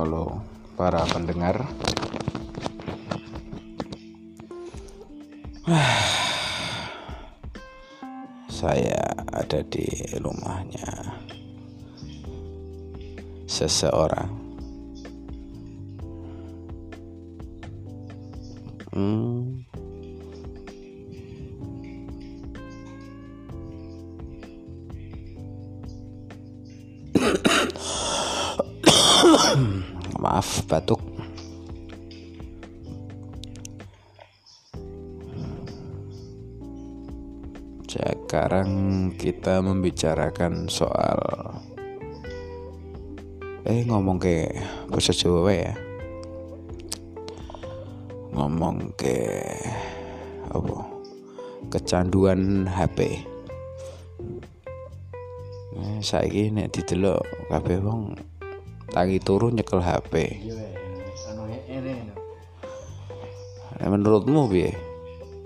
Halo para pendengar. Saya ada di rumahnya Seseorang. Hmm maaf batuk. Sekarang kita membicarakan soal eh ngomong ke bahasa Jawa ya? Ngomong ke apa? Kecanduan HP eh, saya ini didelok kabeh wong tangi turu nyekel HP Nah, menurutmu piye?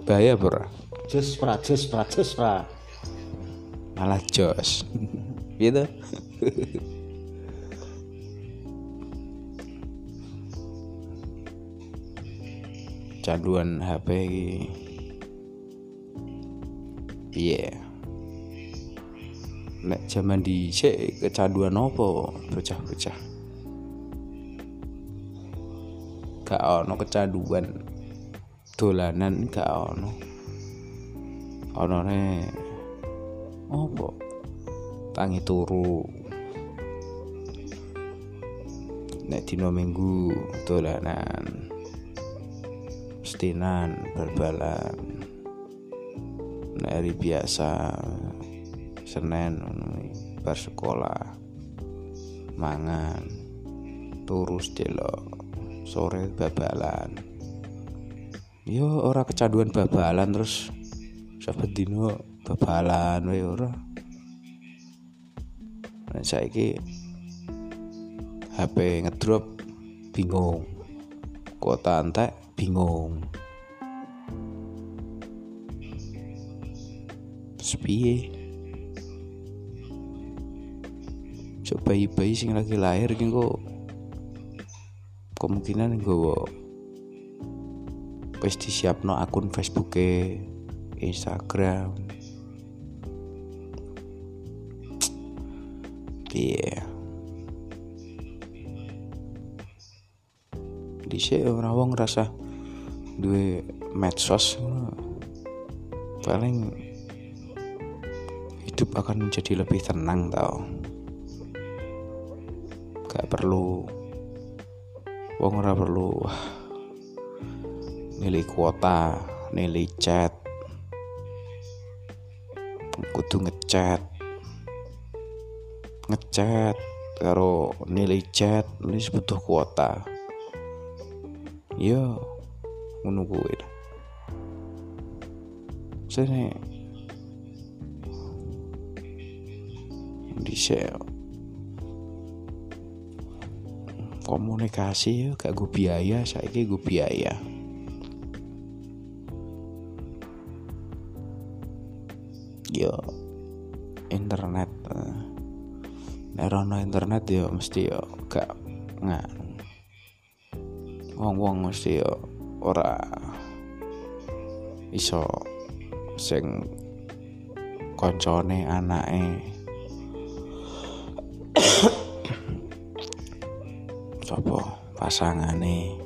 Bahaya bro? Jus pra, jus pra, jus pra. malah jos. Gitu? Canduan HP iki. Piye? Nek zaman dhisik kecanduan apa? Bocah-bocah gak ono kecanduan dolanan gak ono. Onone apa? Tangi turu. Nek dino minggu dolanan stinan bal-balan. Nek hari biasa Senin bar sekolah mangan turus delok sore babalan. Yo ora kecanduan babalan terus saben dino babalan wae ora. Nek saiki HP ngedrop bingung. Kuota entek bingung. Piye? Coba bayi-bayi sing lagi lahir kok kemungkinan gue wis disiapno akun Facebook Instagram. Piye? Dhisik ora wong ngerasa duwe medsos paling hidup akan menjadi lebih tenang tau. Gak perlu wong ora perlu nilai kuota nilai chat. Kudu ngechat. Ngechat karo nilai chat wis butuh kuota. Yo ngono kuwi sene dhisik komunikasi gak gue biaya saiki gue biaya. Yo internet nek ono internet yo mesti yo gak nggak wong-wong mesti yo ora iso sing koncone anake pasangane.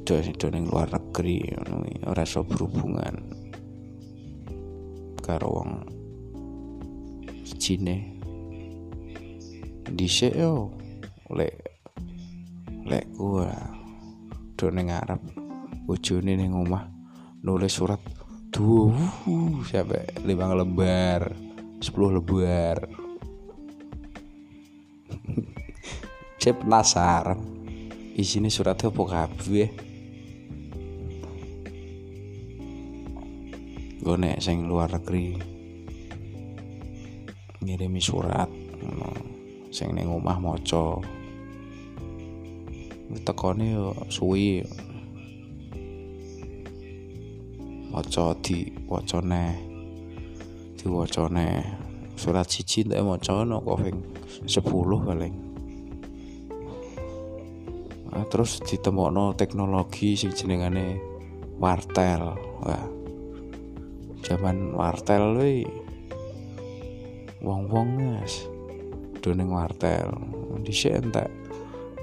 Do do ning luar negeri kuwi, ora berhubungan karo wong Cine dhisik yo lek lek gua do ning Arab bojone ning omah nulis surat duh sampai lima lembar 10 lembar saya penasaran. Isinya suratnya apa kabeh? Gue nek sing luar negeri ngirimi surat sing ning omah maca. Tekone yo suwi. Maca di wacane diwacane surat siji ndak maca ono kok ping 10 paling nah, terus ditemokno teknologi sing jenengane wartel. Wah. Zaman wartel kuwi wong-wong guys doning wartel. Dhisik entek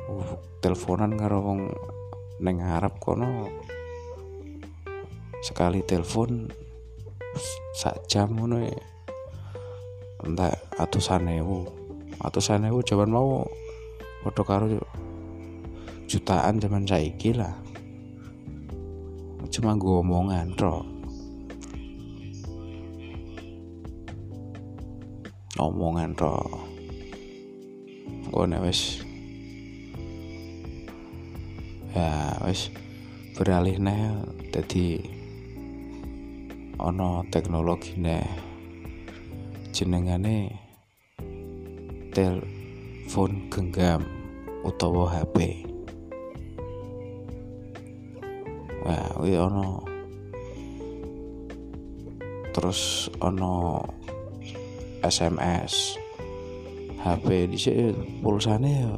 uh, teleponan karo wong neng Arab kono. Sekali telepon sak jam ngono ya entek atusan ewu. Atusan ewu zaman mau padha karo jutaan zaman saiki lah. Cuma gue omongan ro omongan ro gue wis ya wis beralih nih jadi ono teknologi nih jenengane telepon genggam utawa HP Wah, ono. Terus ono SMS HP dhisik pulsane ya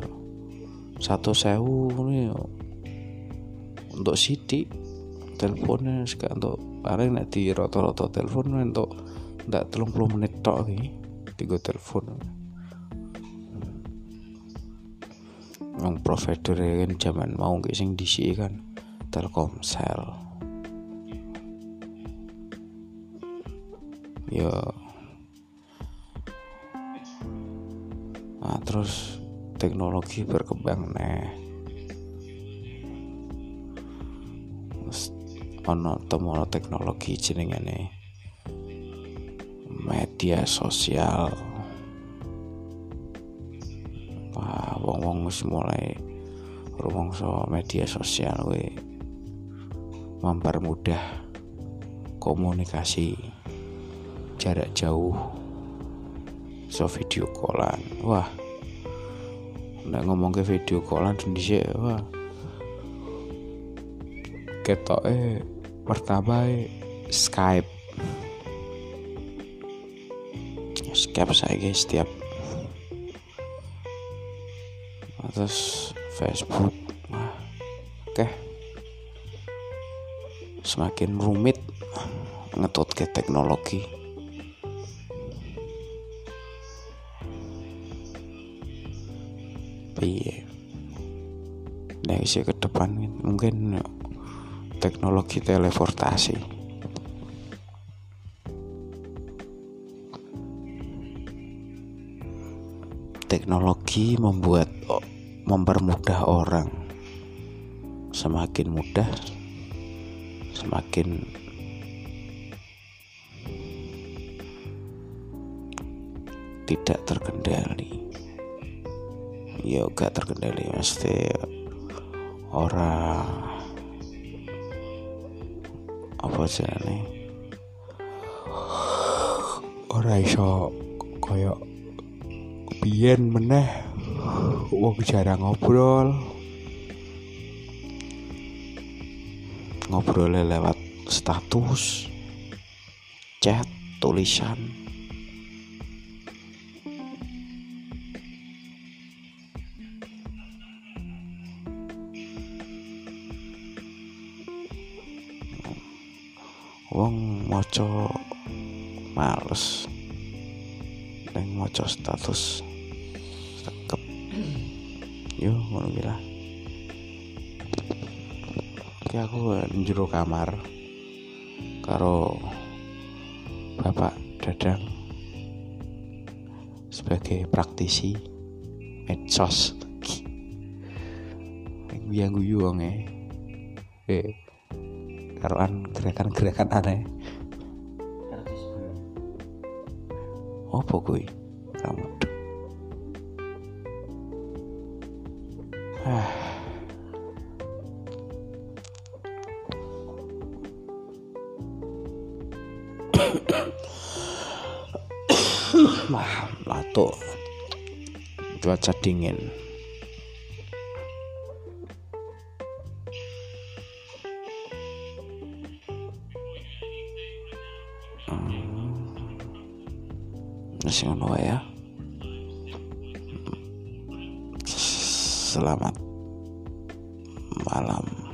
satu sewu ini untuk sidik teleponnya sekarang untuk paling nek di roto-roto telepon untuk ndak telung puluh menit tok iki tiga telepon. Yang provider kan zaman mau nggak sing disi kan Telkomsel. Ya nah terus teknologi berkembang nih ono temono teknologi jenengane. Media sosial. Wah wong wong mulai rumangsa media sosial we mempermudah komunikasi jarak jauh. So video callan. Wah. Nggak ngomong ke video callan sendiri wah. Ketok eh pertama Skype. Skype saya setiap terus Facebook semakin rumit ngetut ke teknologi. Iya. Nah isi ke depan mungkin teknologi teleportasi. Teknologi membuat mempermudah orang. Semakin mudah semakin tidak terkendali. Ya gak terkendali mesti orang apa sih ini orang iso koyo biyen meneh wong jarang ngobrol ngobrolnya lewat status chat tulisan. Wong moco males dan moco status. Sekep yo ngono Oke aku njero kamar karo Bapak Dadang sebagai praktisi medsos. Yang guyu wong eh eh karoan gerakan-gerakan aneh. Apa kuwi? Kamu ah Wah, lato. Cuaca dingin. Masih ngono ya. Selamat malam